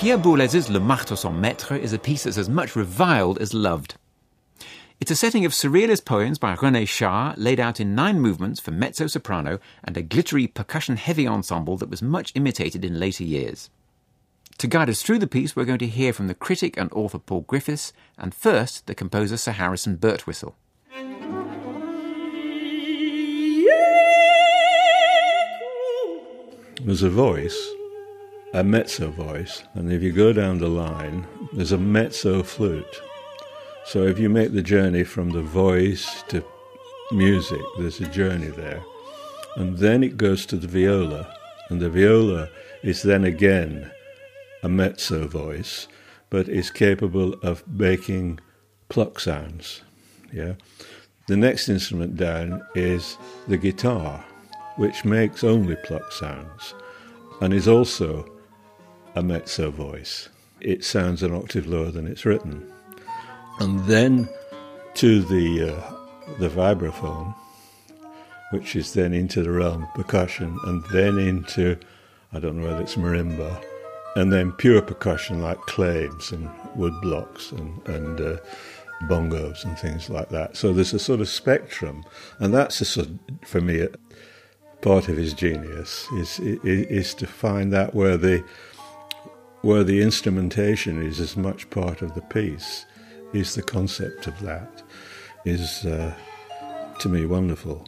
Pierre Boulez's Le Marteau sans Maître is a piece that's as much reviled as loved. It's a setting of surrealist poems by René Char, laid out in nine movements for mezzo soprano and a glittery percussion heavy ensemble that was much imitated in later years. To guide us through the piece, we're going to hear from the critic and author Paul Griffiths, and first the composer Sir Harrison Birtwistle. There's a voice a mezzo voice, and if you go down the line, there's a mezzo flute. So if you make the journey from the voice to music, there's a journey there. And then it goes to the viola, and the viola is then again a mezzo voice, but is capable of making pluck sounds. Yeah. The next instrument down is the guitar, which makes only pluck sounds and is also a mezzo voice. It sounds an octave lower than it's written. And then to the, uh, the vibraphone, which is then into the realm of percussion, and then into, I don't know whether it's marimba, and then pure percussion like claves and wood blocks and, and uh, bongos and things like that. So there's a sort of spectrum, and that's a sort of, for me, part of his genius is, is, is to find that where the where the instrumentation is as much part of the piece, is the concept of that, is uh, to me wonderful.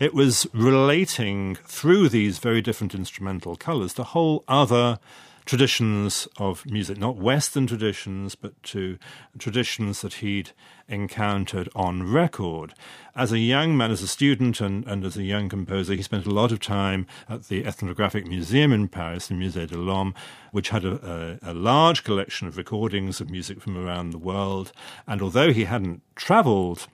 It was relating through these very different instrumental colours to whole other traditions of music, not Western traditions, but to traditions that he'd encountered on record. As a young man, as a student, and, and as a young composer, he spent a lot of time at the Ethnographic Museum in Paris, the Musée de l'Homme, which had a, a, a large collection of recordings of music from around the world. And although he hadn't traveled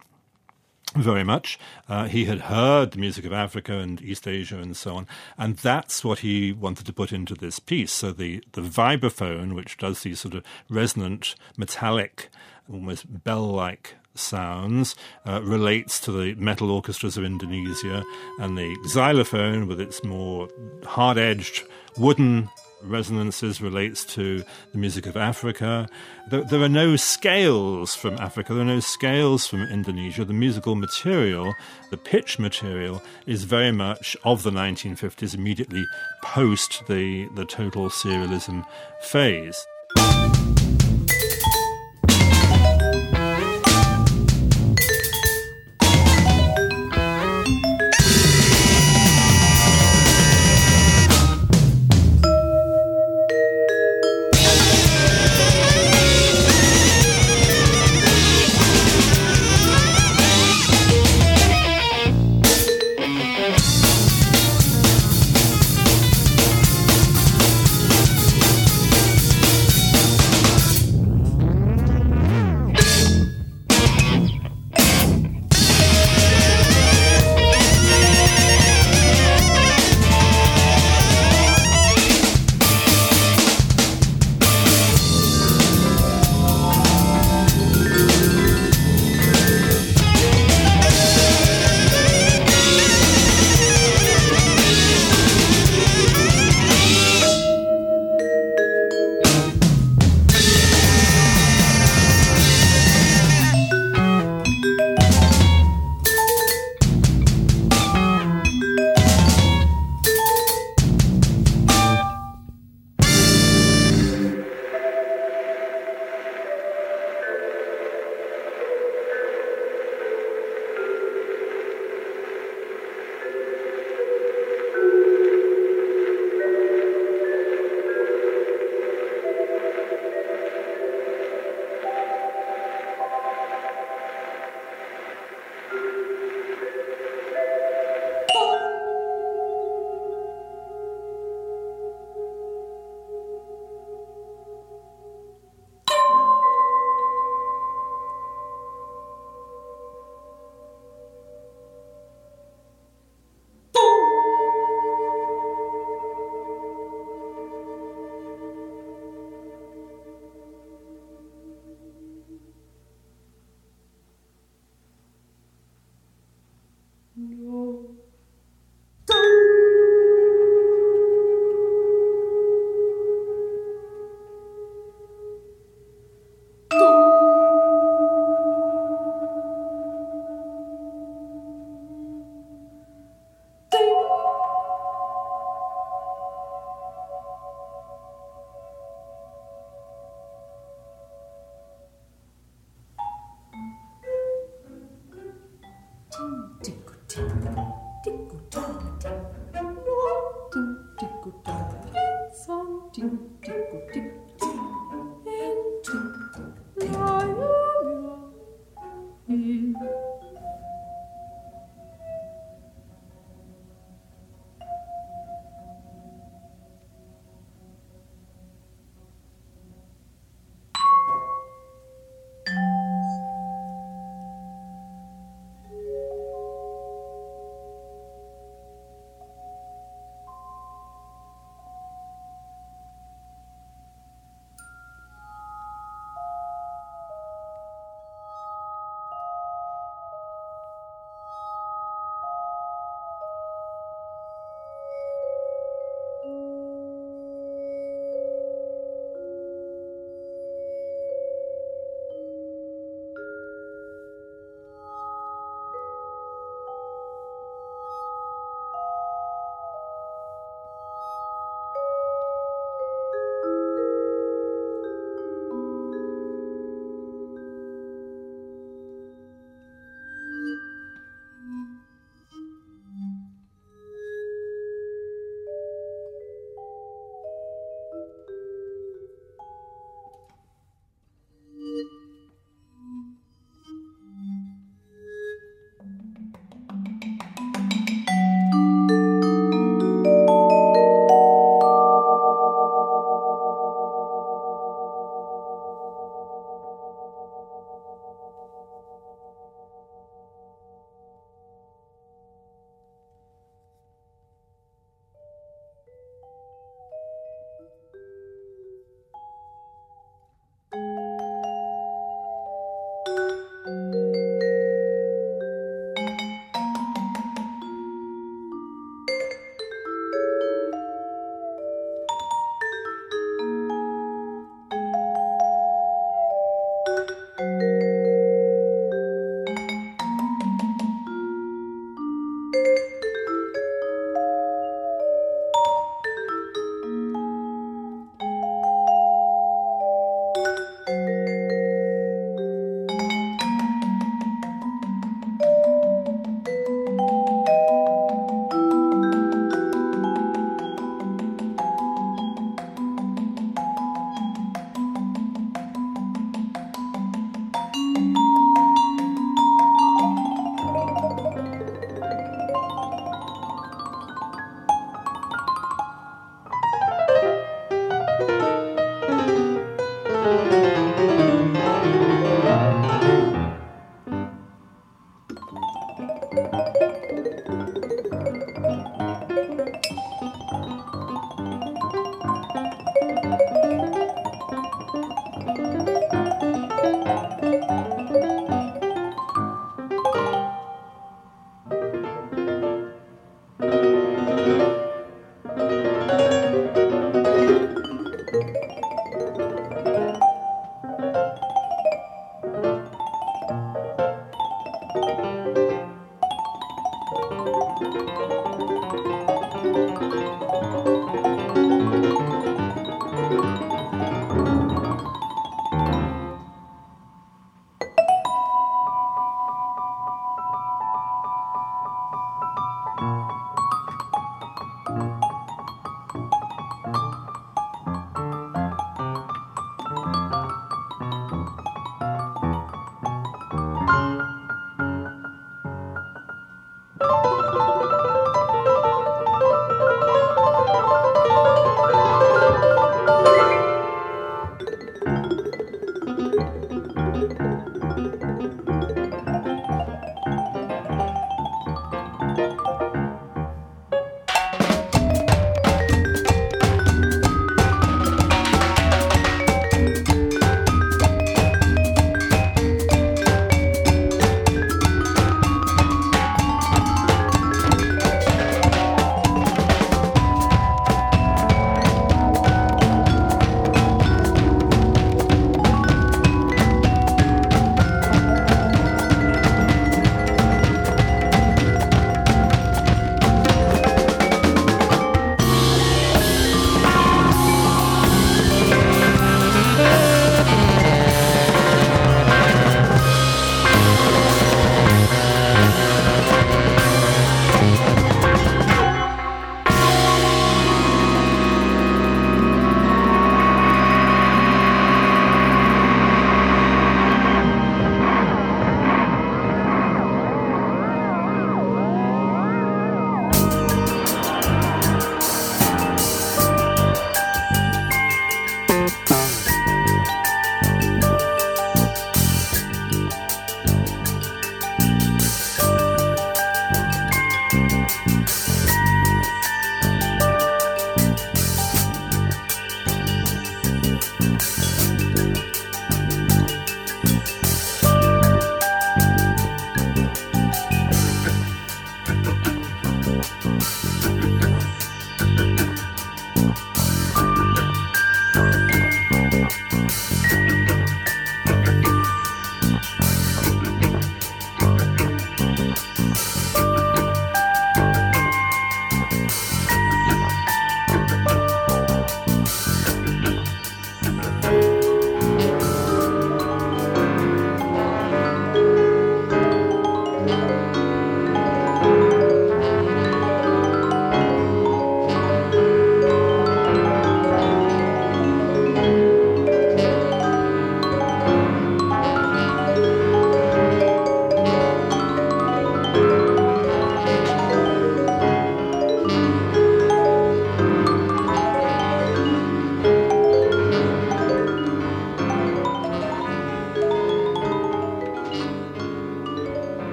very much. Uh, he had heard the music of Africa and East Asia and so on, and that's what he wanted to put into this piece. So the the vibraphone, which does these sort of resonant, metallic, almost bell-like sounds, uh, relates to the metal orchestras of Indonesia, and the xylophone, with its more hard-edged wooden resonances relates to the music of Africa. There, there, are no scales from Africa, there are no scales from Indonesia. The musical material, the pitch material, is very much of the 1950s, immediately post the, the total serialism phase. tickle, tickle, tickle, tickle, tickle, tickle, tickle, tickle, tickle, tickle, tickle, tickle, tickle,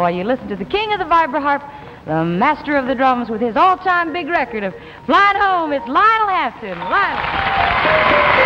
while you listen to the king of the vibraharp, the master of the drums with his all-time big record of Flying Home. It's Lionel Hampton. Lionel.